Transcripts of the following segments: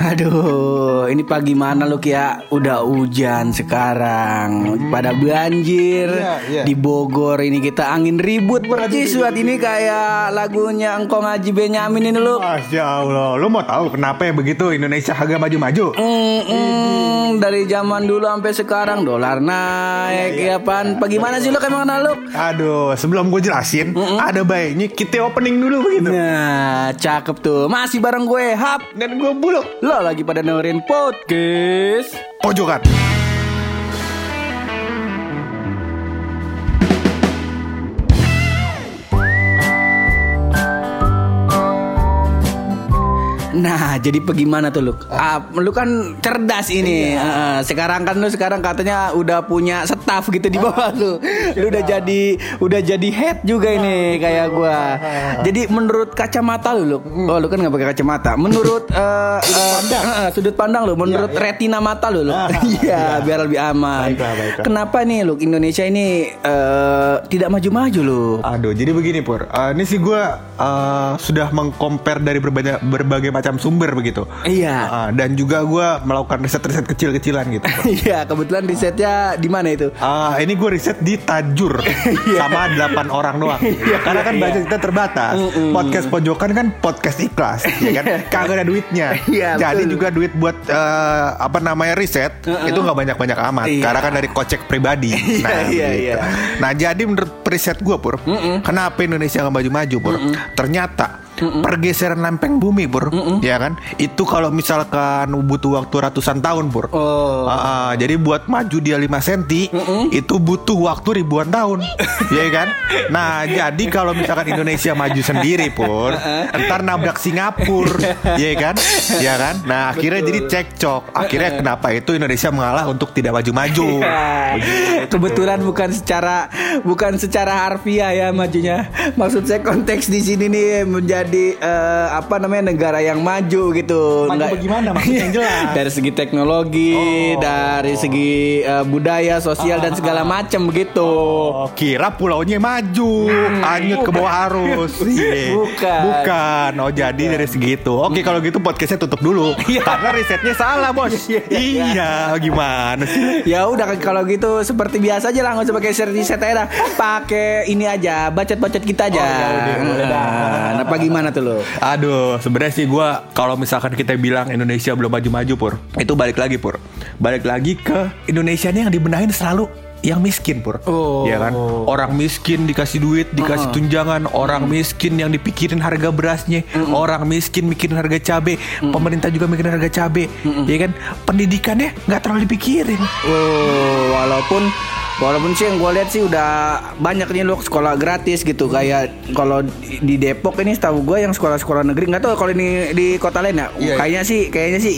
Aduh, ini pagi mana lu ya? Udah hujan sekarang. Pada banjir Iya, iya. di Bogor ini kita angin ribut percis buat ini kayak lagunya Engkong Haji Benyamin ini lu. Masya Allah, lu mau tahu kenapa ya begitu Indonesia agak maju-maju? Mm, mm, dari zaman dulu sampai sekarang dolar naik ya pan. Bagaimana sih lu kayak mana lu? Aduh, sebelum gue jelasin, ada baiknya kita opening dulu begitu. Nah, cakep tuh. Masih bareng gue Hap. Dan gue buluk Lo lagi pada dengerin podcast. pojokan. Nah, jadi bagaimana tuh lu? Ah, lu kan cerdas ini. Ah, sekarang kan lu sekarang katanya udah punya staff gitu di bawah lu. Lu udah jadi udah jadi head juga ini kayak gua. Jadi menurut kacamata lu, lu oh lu kan nggak pakai kacamata. Menurut eh, eh, pandang. eh, sudut pandang lu, menurut retina mata lu, lu. Ah, Iya, biar lebih aman. Baiklah, baiklah. Kenapa nih lu Indonesia ini eh, tidak maju-maju lu? Aduh, jadi begini Pur. Eh, ini sih gue eh, sudah mengcompare dari berbagai berbagai macam sumber begitu. Iya. Ah, dan juga gue melakukan riset-riset kecil-kecilan gitu. Iya, kebetulan risetnya di mana itu? Ah, ini gue riset di Tajur sama 8 orang doang. Karena kan iya. budget kita terbatas. Podcast pojokan kan podcast ikhlas, ya kan? Kagak ada duitnya. Iya, Jadi betul. juga duit buat eh, apa namanya riset itu nggak banyak-banyak amat. Iya. Karena kan dari kocek pribadi. Iya, iya, iya. Nah, jadi menurut riset gue pur, kenapa Indonesia nggak maju-maju pur? Ternyata pergeseran lempeng bumi pur, ya kan? Itu kalau misalkan butuh waktu ratusan tahun pur. Oh. Ah, ah, jadi buat maju dia 5 cm itu butuh waktu ribuan tahun, ya kan? Nah, jadi kalau misalkan Indonesia maju sendiri pur, ntar nabrak Singapura, ya kan? Ya kan? Nah, akhirnya jadi cekcok. Akhirnya kenapa itu Indonesia mengalah untuk tidak maju-maju? Ya, Kebetulan bukan secara bukan secara harfiah ya majunya. Maksud saya konteks di sini nih menjadi eh, apa namanya negara yang maju gitu. Maju Nggak- bagaimana? Maksudnya yang jelas. dari segi teknologi, Oh. dari segi eh, budaya, sosial dan segala macam begitu. Oh, kira pulaunya maju, hanyut ke bawah arus. Iya. Bukan. Bukan. Oh, jadi dari segitu. Oke, kalau gitu podcastnya tutup dulu. Iya. Karena risetnya salah, Bos. iya, gimana sih? Ya udah kalau gitu seperti biasa aja lah nggak usah pakai riset aja. Pakai ini aja, bacot-bacot kita aja. Oh, ya udah, boleh dah. Nah, apa gimana tuh lo? Aduh, sebenarnya sih gua kalau misalkan kita bilang Indonesia belum maju-maju, Pur. Itu balik lagi, Pur. Balik lagi ke Indonesia nih yang dibenahin selalu yang miskin, Pur. Oh. Ya kan? Orang miskin dikasih duit, dikasih tunjangan, orang miskin yang dipikirin harga berasnya, orang miskin mikirin harga cabe, pemerintah juga mikirin harga cabe. Ya kan? Pendidikannya nggak terlalu dipikirin. Oh, walaupun walaupun sih yang gue lihat sih udah banyak nih lo sekolah gratis gitu kayak kalau di- Depok ini setahu gue yang sekolah-sekolah negeri nggak tahu kalau ini di kota lain ya Iya, kayaknya sih kayaknya sih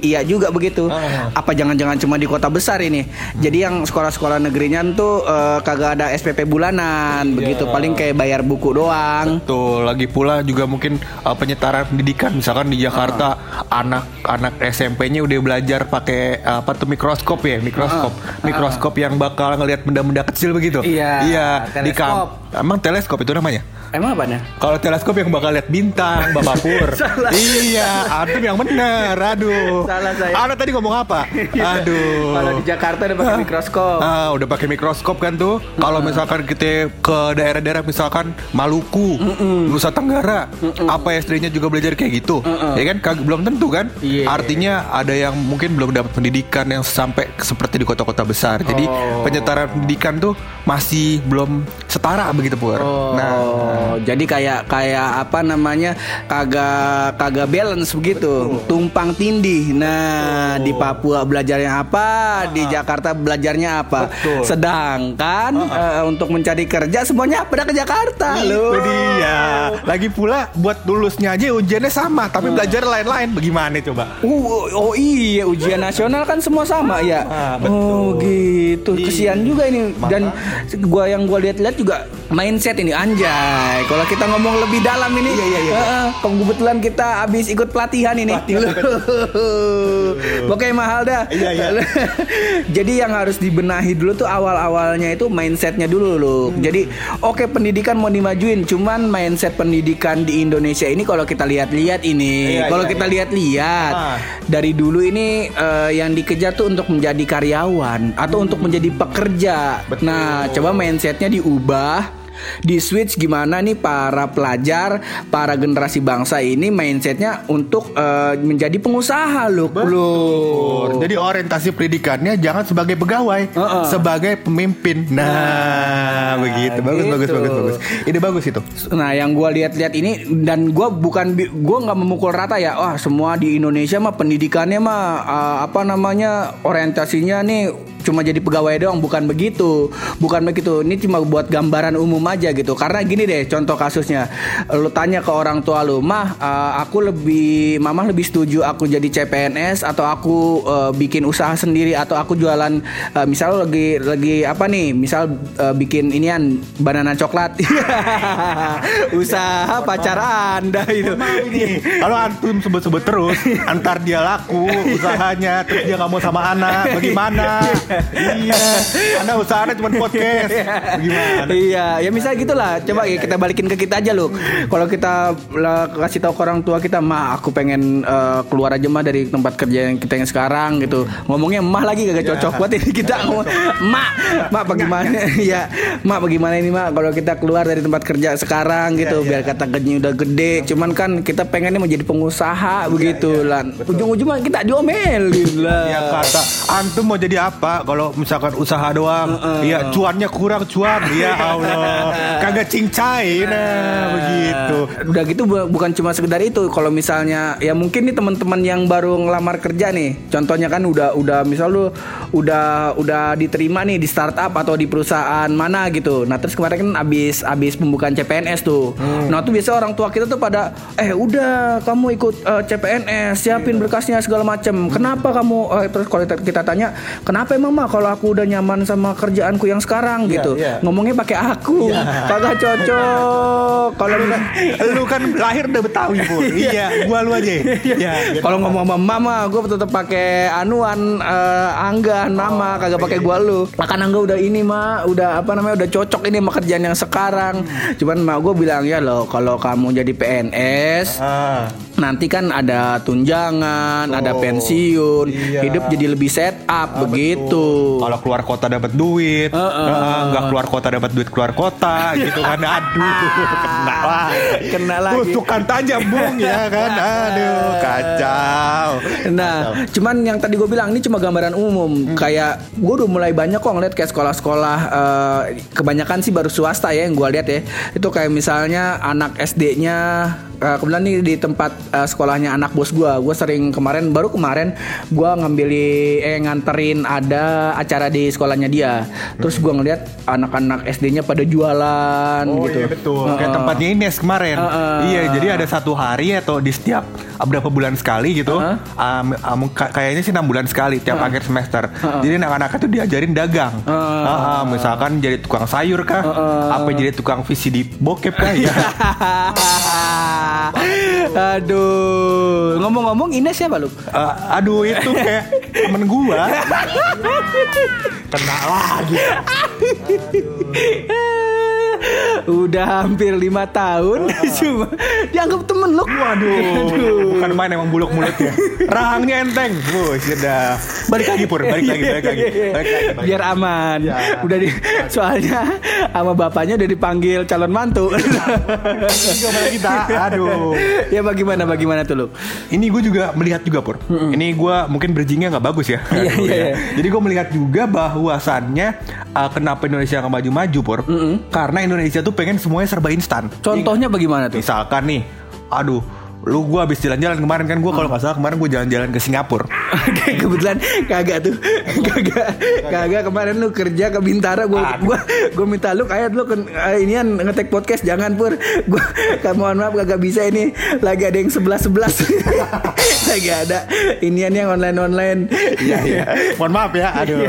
iya juga begitu Ah. apa jangan-jangan cuma di kota besar ini jadi yang sekolah-sekolah negerinya tuh eh, kagak ada SPP bulanan begitu. Paling kayak bayar buku doang. Tuh lagi pula juga mungkin uh, penyetaran pendidikan. Misalkan di Jakarta anak-anak SMP-nya udah belajar pakai uh, apa tuh mikroskop ya? Mikroskop. Mikroskop yang bakal ngelihat benda-benda kecil begitu? Iya, iya di teleskop. Emang teleskop itu namanya emang apa nih kalau teleskop yang bakal lihat bintang Bapak Pur Salah. iya aduh yang bener aduh Salah saya. Anda tadi ngomong apa aduh kalau di Jakarta udah pakai mikroskop Ah, udah pakai mikroskop kan tuh. Kalau misalkan kita ke daerah-daerah misalkan Maluku, Nusa Tenggara, apa istrinya juga belajar kayak gitu. Ya kan kag- belum tentu kan? Iya. Artinya ada yang mungkin belum dapat pendidikan yang sampai seperti di kota-kota besar. Jadi Oh. penyetaran pendidikan tuh masih belum setara begitu Pur. Oh, Nah, jadi kayak kayak apa namanya kagak kagak balance begitu, tumpang tindih. Nah, di Papua belajarnya apa, di Jakarta belajarnya apa. Betul. Sedangkan eh, untuk mencari kerja semuanya pada ke Jakarta loh. itu dia. Lagi pula buat lulusnya aja ujiannya sama, tapi belajar lain-lain. Bagaimana coba? Uh, oh iya ujian nasional kan semua sama ya. Ah, betul. oh gitu. Iya. Kesian juga ini dan gua yang gua lihat-lihat juga mindset ini anjay. Kalau kita ngomong lebih dalam ini, Iya, iya, iya. eh, kebetulan kita habis ikut pelatihan ini. Oke mahal dah. Iya, iya. Jadi yang harus dibenahi dulu tuh awal-awalnya itu mindsetnya dulu loh. Jadi oke pendidikan mau dimajuin, cuman mindset pendidikan di Indonesia ini kalau kita lihat-lihat ini, Iya, kalau iya, kita iya. lihat-lihat Ah. dari dulu ini eh, yang dikejar tuh untuk menjadi karyawan atau untuk menjadi pekerja. Betul. Nah, coba mindsetnya diubah. Di switch gimana nih para pelajar, para generasi bangsa ini mindsetnya untuk eh, menjadi pengusaha loh, loh. Jadi orientasi pendidikannya jangan sebagai pegawai, Heeh. sebagai pemimpin. Nah, begitu. Bagus, gitu. bagus, bagus, bagus. Ini bagus itu. Nah, yang gua lihat-lihat ini dan gua bukan gua nggak memukul rata ya. Wah, semua di Indonesia mah pendidikannya mah uh, apa namanya orientasinya nih cuma jadi pegawai doang, bukan begitu. Bukan begitu. Ini cuma buat gambaran umum aja gitu. Karena gini deh, contoh kasusnya. Lu tanya ke orang tua lu, "Mah, uh, aku lebih mamah lebih setuju aku jadi CPNS atau aku uh, bikin usaha sendiri atau aku jualan uh, misal lagi lagi apa nih? Misal uh, bikin inian banana coklat." usaha pacar anda itu Kalau antum sebut-sebut terus, antar dia laku usahanya, terus dia nggak mau sama anak, bagaimana? iya, anda usahanya cuma podcast, bagaimana? iya ya misal gitulah. Coba ya kita balikin ke kita aja loh kalau kita lah, kasih tahu ke orang tua kita mah aku pengen eh, keluar aja mah dari tempat kerja yang kita yang sekarang gitu. Ngomongnya mah lagi kagak cocok buat ini kita. Ngomong mak mak bagaimana? ya mak bagaimana ini mak kalau kita keluar dari tempat kerja sekarang gitu. biar kata gajinya udah gede. Cuman kan kita pengennya menjadi pengusaha begitu lah ujung-ujungnya kita diomelin lah. Ya kata antum mau jadi apa? Kalau misalkan usaha doang, iya cuannya kurang cuan, ya Allah, kagak cincai, nah begitu. Udah gitu bu- bukan cuma sekedar itu. Kalau misalnya ya mungkin nih teman-teman yang baru ngelamar kerja nih. Contohnya kan udah udah misal lu udah udah diterima nih di startup atau di perusahaan mana gitu. Nah, terus kemarin kan abis abis pembukaan CPNS tuh. Nah, tuh biasa orang tua kita tuh pada eh udah kamu ikut eh, CPNS, siapin berkasnya segala macem. Kenapa kamu eh, terus kalau kita- kita tanya, "Kenapa emang mah kalau aku udah nyaman sama kerjaanku yang sekarang?" gitu. iya. Ngomongnya pakai aku. Kagak cocok. Kalau Lu kan lahir udah Betawi pun, iya, gua lu aja. Iya, Kalau ngomong sama mama, gue tetap pakai anuan eh, Angga nama, kagak pakai gua lu. Makan Angga udah ini mah, udah apa namanya, udah cocok ini sama kerjaan yang sekarang. Cuman mak gue bilang ya loh, kalau kamu jadi PNS, Ah. Nanti kan ada tunjangan, ada pensiun, iya. hidup jadi lebih set up begitu. Kalau keluar kota dapat duit, Heeh. Heeh, nggak keluar kota dapat duit keluar kota, gitu kan? Aduh, kena lah, Kena lagi. Tusukan tajam bung ya kan? Aduh, kacau. Nah, cuman yang tadi gue bilang ini cuma gambaran umum. Kayak gue udah mulai banyak kok ngeliat kayak sekolah-sekolah eh, kebanyakan sih baru swasta ya yang gue lihat ya. Itu kayak misalnya anak SD-nya eh, kebetulan nih di tempat eh, sekolahnya anak bos gue. Gue sering kemarin baru kemarin gue ngambilin eh nganterin ada acara di sekolahnya dia. Terus gue ngeliat anak-anak SD-nya pada jualan Oh gitu. iya betul. Kayak Heeh. tempatnya Ines kemarin. Heeh. Iya, jadi ada satu hari atau di setiap beberapa bulan sekali gitu. Heeh. um, um, ka- kayaknya sih enam bulan sekali tiap akhir semester. Jadi anak-anak itu diajarin dagang. Heeh. Heeh, misalkan jadi tukang sayur kah? Apa jadi tukang visi di bokep kah? ya. Aduh, ngomong-ngomong Ines siapa lu? Eh, aduh itu kayak temen gua. Kena lagi. Udah hampir lima tahun cuma dianggap temen lu. Waduh, bukan main emang buluk mulutnya. Rahangnya enteng. Wuh, sudah. Balik lagi pur, balik lagi, balik lagi. Balik lagi. balik Biar aman. Ya. Udah di soalnya sama bapaknya udah dipanggil calon mantu. lagi. Gimana kita? Aduh. ya bagaimana bagaimana tuh lu? Ini gue juga melihat juga pur. Ini gue mungkin bridgingnya nggak bagus ya. Iya, iya, ya. iya. Jadi gue melihat juga bahwasannya uh, kenapa Indonesia nggak maju-maju pur? Karena Indonesia tuh pengen semuanya serba instan. Contohnya bagaimana tuh? Misalkan nih, aduh, lu gue habis jalan-jalan kemarin kan gue kalau nggak salah kemarin gue jalan-jalan ke Singapura. Kebetulan kagak tuh. Kagak. Kagak kemarin lu kerja ke Bintara gua gua gua minta lu kayak lu eh, inian ngetek podcast jangan pur. Gua mohon maaf kagak bisa ini lagi ada yang 11 11. lagi ada inian yang online-online. Iya iya. Mohon maaf ya. Aduh.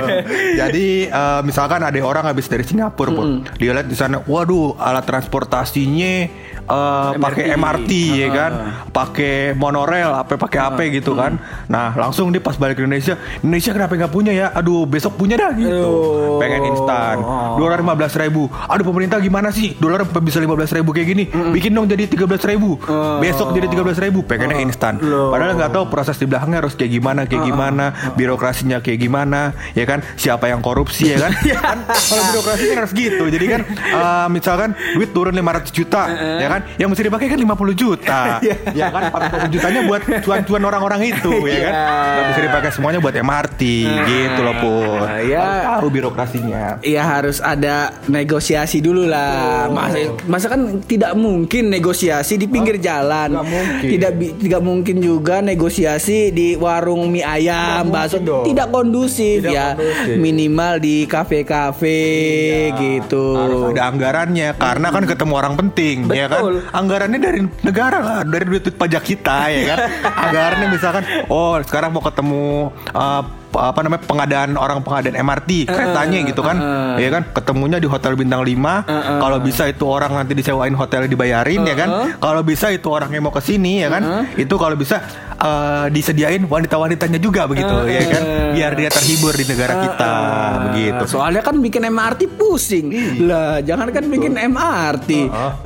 Jadi eh, misalkan ada orang habis dari Singapura pun, dia lihat di sana, waduh alat transportasinya eh, pakai MRT ya kan, pakai monorail, apa pakai apa gitu kan. Nah langsung dia pas balik ke Indonesia, Indonesia kenapa nggak punya ya? Aduh besok punya dah gitu. Aduh. Pengen instan. Dolar 15 ribu. Aduh pemerintah gimana sih? Dolar bisa 15 ribu kayak gini. Bikin dong jadi 13 ribu. Besok jadi 13 ribu. Pengennya instan. Padahal nggak tahu proses di belakangnya harus kayak gimana, kayak gimana, birokrasinya kayak gimana, ya kan? Siapa yang korupsi ya kan? Kan Kalau birokrasi kan harus gitu. Jadi kan eh, misalkan duit turun 500 juta, ya kan? Yang mesti dipakai kan 50 juta. ya kan 40 jutanya buat cuan-cuan orang-orang itu, ya kan? Nggak bisa dipakai semuanya buat MRT gitu loh, Pur. ya. Harus tahu birokrasinya. Ya harus ada negosiasi dulu lah. Masa, masa kan tidak mungkin negosiasi di pinggir jalan. nggak mungkin. Tidak tidak mungkin juga negosiasi di warung mie ayam, bakso. dong. Tidak kondusif Tidak ya. kondusif. Minimal di kafe-kafe gitu. harus ada anggarannya karena kan ketemu orang penting ya kan Betul. anggarannya dari negara lah dari duit, duit pajak kita ya kan anggarannya misalkan oh sekarang mau ketemu uh, apa namanya pengadaan orang pengadaan MRT keretanya gitu kan. ya kan? Ketemunya di hotel bintang 5 kalau bisa itu orang nanti disewain hotel dibayarin ya kan? Kalau bisa itu orang yang mau ke sini ya kan? Itu kalau bisa uh, disediain wanita-wanitanya juga begitu ya kan? biar dia terhibur di negara kita begitu. Soalnya kan bikin MRT pusing. Lah, jangan kan bikin MRT.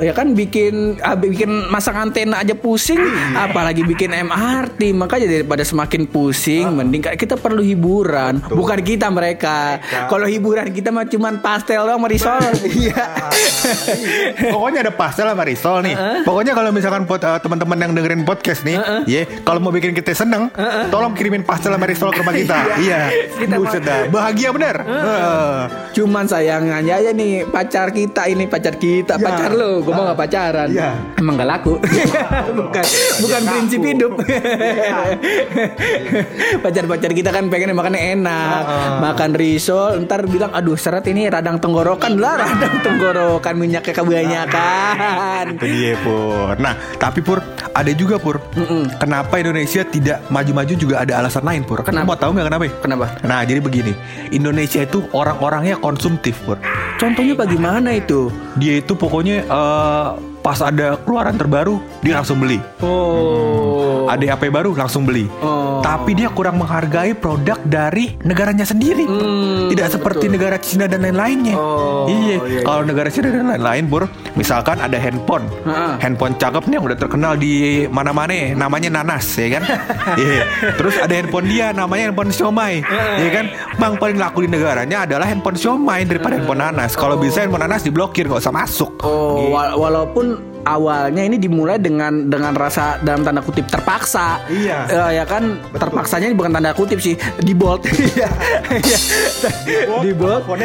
Ya kan bikin ah, bikin masang antena aja pusing, apalagi bikin MRT. Makanya daripada semakin pusing, mending kita perlu hiburan. Bukan kita mereka. Kalau hiburan kita mah cuman pastel doang sama risol. Iya. Pokoknya ada pastel sama risol nih. Pokoknya kalau misalkan pot- eh, teman-teman yang dengerin podcast nih, ya kalau mau bikin kita seneng, tolong kirimin pastel sama risol ke rumah kita. Iya. Kita Buset dah. Bahagia bener. Heeh. Cuman sayangannya aja nih pacar kita ini pacar kita, Ya. pacar lo, gue mau gak pacaran. Iya. Emang gak laku. bukan bukan prinsip hidup. Pacar-pacar kita kan pengen makannya enak, makan risol, ntar bilang aduh seret ini radang tenggorokan lah, radang tenggorokan minyaknya kebanyakan. Itu dia Pur. Nah, tapi Pur, ada juga Pur. Kenapa Indonesia tidak maju-maju juga ada alasan lain Pur. Kenapa? Mau tahu nggak kenapa? ya? Kenapa? Nah, jadi begini. Indonesia itu orang-orangnya konsumtif Pur. Contohnya bagaimana itu? Dia itu pokoknya eh, pas ada keluaran terbaru dia langsung beli. Oh. Ada HP baru langsung beli. Oh. Tapi dia kurang menghargai produk dari negaranya sendiri. Pur. Tidak seperti negara Cina dan lain-lainnya. Hmm, Oh, iya. iya, Kalau negara Cina dan lain-lain, Bur, misalkan ada handphone. Handphone cakep nih yang udah terkenal di mana-mana, namanya Nanas, ya kan? Iya. Terus ada handphone dia namanya handphone Xiaomi, ya kan? Bang paling laku di negaranya adalah handphone Xiaomi daripada handphone Nanas. Kalau bisa handphone Nanas diblokir, nggak usah masuk. Oh, wa- walaupun awalnya ini dimulai dengan dengan rasa dalam tanda kutip terpaksa. Iya. Eh, ya kan terpaksanya bukan tanda kutip sih, di bold. Iya. Iya. Di bold.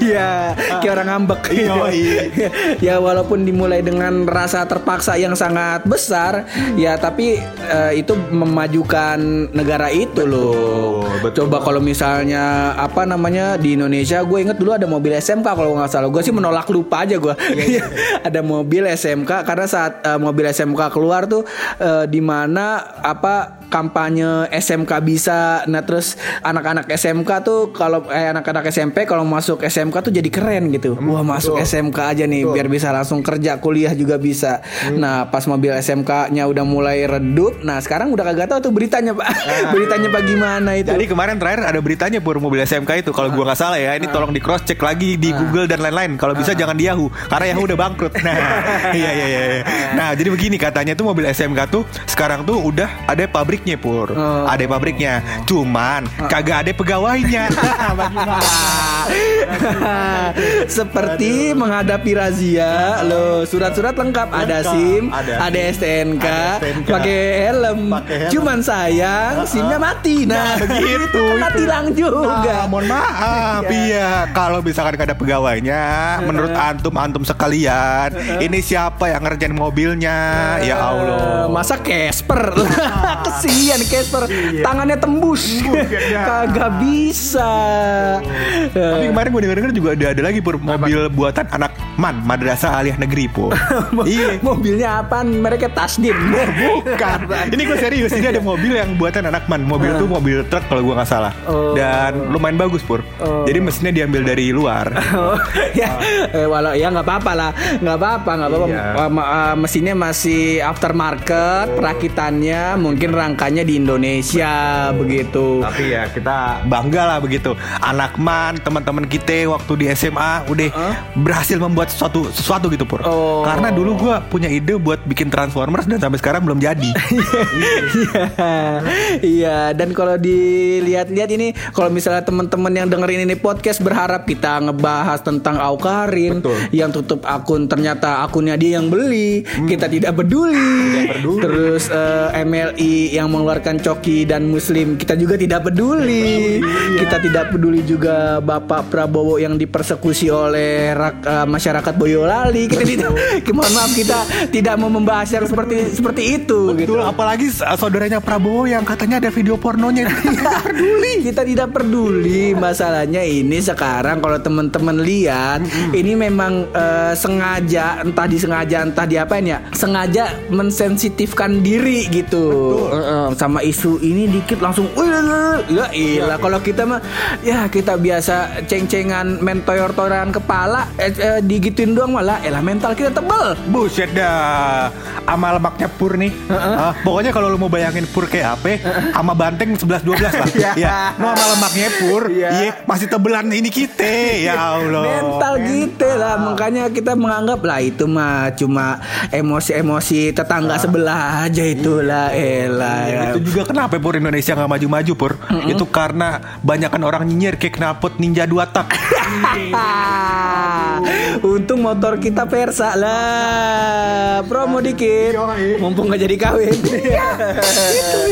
Iya, kayak orang ngambek. Iya, iya. ya walaupun dimulai dengan rasa terpaksa yang sangat besar, ya tapi eh, itu memajukan negara itu loh. betul. Coba kalau misalnya apa namanya di Indonesia, gue inget dulu ada mobil SMK kalau nggak salah. Gue sih menolak lupa aja gue. Iya, ada mobil SMK karena saat eh, mobil SMK keluar tuh eh, di mana apa kampanye SMK bisa. Nah terus anak-anak SMK tuh kalau eh, anak-anak SMP kalau masuk SMK tuh jadi keren gitu. Wah masuk SMK aja nih biar bisa langsung kerja kuliah juga bisa. Nah pas mobil SMK-nya udah mulai redup. Nah sekarang udah kagak tahu tuh beritanya pak. beritanya pak gimana itu? Jadi kemarin terakhir ada beritanya pur mobil SMK itu kalau gua nggak salah ya ini tolong di cross check lagi di Google dan lain-lain kalau bisa jangan di Yahoo karena Yahoo udah bangkrut. Nah, iya iya iya. Nah, jadi begini katanya tuh mobil SMK tuh sekarang tuh udah ada pabriknya pur. Oh. Ada pabriknya. Cuman kagak ada pegawainya. Bagaimana? Seperti menghadapi razia, lo surat-surat lengkap, ada Lengkap, SIM, ada ada, SIM, STNK, ada STNK, pakai helm. helm. Cuman sayang SIMnya mati. Nah, begitu. kan tilang Nah, juga. mohon maaf. Iya. Kalau misalkan gak ada pegawainya menurut antum antum sekalian ini siapa yang ngerjain mobilnya? Ya Eh, Allah. Masa Casper? Kesian Casper. Tangannya tembus. Ya. Kagak bisa tapi kemarin gue denger-denger juga ada, ada lagi pur mobil buatan anak man madrasah aliyah negeri pur iya Mobilnya apaan? Mereka Tasdim Bukan. Ini gue serius. Ini ada mobil yang buatan anak man. Mobil itu mobil truk kalau gue nggak salah. Oh. Dan lumayan bagus pur. Oh. Jadi mesinnya diambil dari luar. Oh, ya, eh, walau ya nggak apa-apa lah, nggak apa-apa, nggak apa-apa. Iya. Eh, mesinnya masih aftermarket, perakitannya mungkin rangkanya di Indonesia begitu. Tapi ya kita bangga lah begitu. Anak man teman-teman kita waktu di SMA udah berhasil membuat sesuatu sesuatu gitu pur. Oh. Karena dulu gue punya ide buat bikin Transformers dan sampai sekarang belum jadi. Iya, iya. Dan kalau dilihat-lihat ini, kalau misalnya teman-teman yang dengerin ini podcast berharap kita ngebahas tentang Aukarin Betul. yang tutup akun ternyata akunnya dia yang beli, kita tidak peduli. peduli. Terus eh, MLI yang mengeluarkan coki dan Muslim kita juga tidak peduli. Kita tidak peduli juga Bapak Prabowo yang dipersekusi oleh rak- eh, masyarakat Boyolali. Kita tidak, mohon maaf kita tidak mau membahas yang seperti seperti itu. gitu. Betul, apalagi uh, saudaranya Prabowo yang katanya ada video pornonya. Kita peduli. kita tidak peduli masalahnya ini sekarang kalau teman-teman lihat ini memang eh, sengaja entah disengaja entah diapain ya sengaja mensensitifkan diri gitu Eh, eh, sama isu ini dikit langsung "Wih, ya ilah kalau kita mah ya kita biasa ceng-cengan mentoyor-toyoran kepala eh, eh, digituin doang malah. Elah mental kita tebel. Buset dah. Sama lemaknya pur nih. Ah, Pokoknya kalau lu mau bayangin pur kayak apa Sama banteng 11-12 lah. Iya. ya. No sama lemaknya pur Iya. Iya. Masih tebelan ini kita. Ya Allah. Mental gitu lah. Makanya kita menganggap lah itu mah cuma emosi-emosi tetangga sebelah aja itulah. Elah ya. Itu juga kenapa pur Indonesia nggak maju-maju pur? Itu karena Banyakan orang nyinyir kayak knalpot ninja 2 tak. Untung motor kita Versa lah. Promo dikit. Mumpung gak jadi kawin. Itu dia.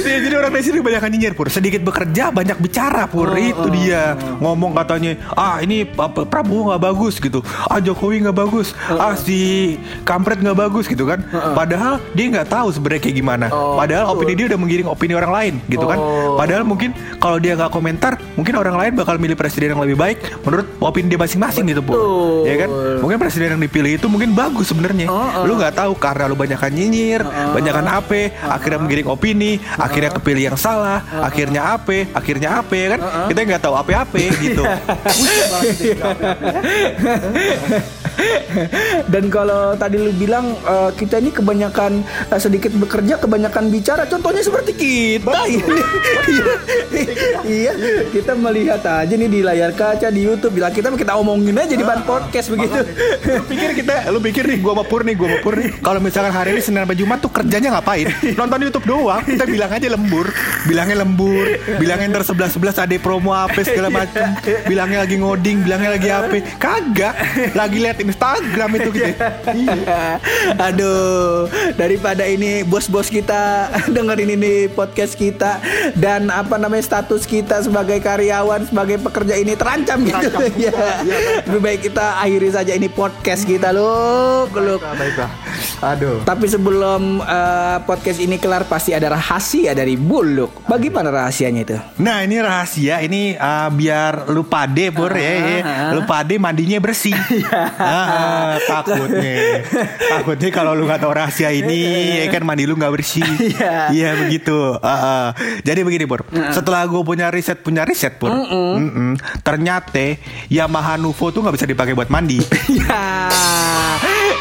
Jadi orang Indonesia kebanyakan nyinyir pur. Sedikit bekerja banyak bicara pur. Itu dia. Ngomong katanya Ah ini apa, Prabowo nggak bagus gitu. Ah Jokowi nggak bagus. Ah si Kampret nggak bagus gitu kan. Padahal dia nggak tahu sebenarnya kayak gimana. Padahal opini dia udah menggiring opini orang lain gitu kan. Padahal mungkin kalau dia nggak komentar Mungkin orang lain bakal milih presiden yang lebih baik Menurut opini dia masing-masing gitu Betul. Ya kan? Mungkin presiden yang dipilih itu mungkin bagus sebenarnya. Lu nggak tahu karena lu banyakan nyinyir Banyakan apa Akhirnya menggiring opini Akhirnya kepilih yang salah Akhirnya apa Akhirnya apa ya kan? Kita nggak tahu apa-apa gitu. Dan kalau tadi lu bilang eh, kita ini kebanyakan eh, sedikit bekerja, kebanyakan bicara. Contohnya seperti kita. Ini. iya, kita melihat aja nih di layar kaca di YouTube. Bila kita kita omongin aja di ban podcast begitu. Lu pikir kita Lu pikir nih Gua sama Pur nih Gua sama Pur nih. Kalau misalkan hari ini Senin sampai Jumat tuh kerjanya ngapain? Nonton Youtube doang. Kita bilang aja lembur. Bilangnya lembur. Bilangnya ntar sebelas-sebelas ada promo apa segala macem. Bilangnya lagi ngoding Bilangnya lagi apa Kagak. Lagi liat Instagram itu gitu. Aduh, daripada ini bos-bos kita dengerin ini podcast kita dan apa namanya status kita sebagai karyawan, sebagai pekerja ini terancam gitu. ya. Lebih baik kita akhiri saja ini podcast kita loh, loh. Baiklah Aduh Tapi sebelum eh, podcast ini kelar pasti ada rahasia dari Buluk. Bagaimana rahasianya itu? Nah ini rahasia ini uh, biar lu pade pur ya, ya. lu pade mandinya bersih. Ah, takutnya, takutnya kalau lu nggak tahu rahasia ini, ya kan mandi lu nggak bersih. Iya. Iya begitu. Ah, ah. Jadi begini pur, setelah gue punya riset punya riset pur, Mm-mm. ternyata Yamaha Nuvo tuh nggak bisa dipakai buat mandi. ya,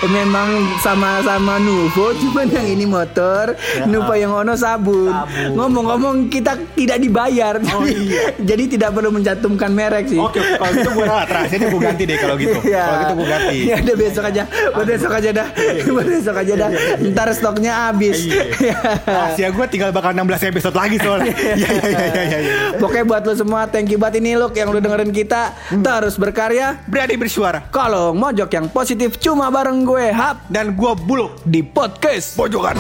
memang sama-sama Nuvo, cuman yang ini motor, Nuvo yang ono sabun. Ngomong-ngomong kita tidak dibayar, Oh, jadi, iya. jadi tidak perlu mencantumkan merek sih. Oke, kalau gitu gue ralat Rahasianya gue ganti deh kalau gitu. Iya. Kalau gitu gue ganti. Ya udah besok aja. Udah besok aja dah. Udah besok aja dah. Ntar stoknya habis. Iya. Rahasia gue tinggal bakal 16 episode lagi soalnya. Iya iya iya iya. iya. Pokoknya buat lo semua thank you banget ini lo yang udah dengerin kita. Hmm. Terus berkarya. Berani bersuara. Kalau mojok yang positif cuma bareng gue Hap Dan gue buluk di podcast. pojokan.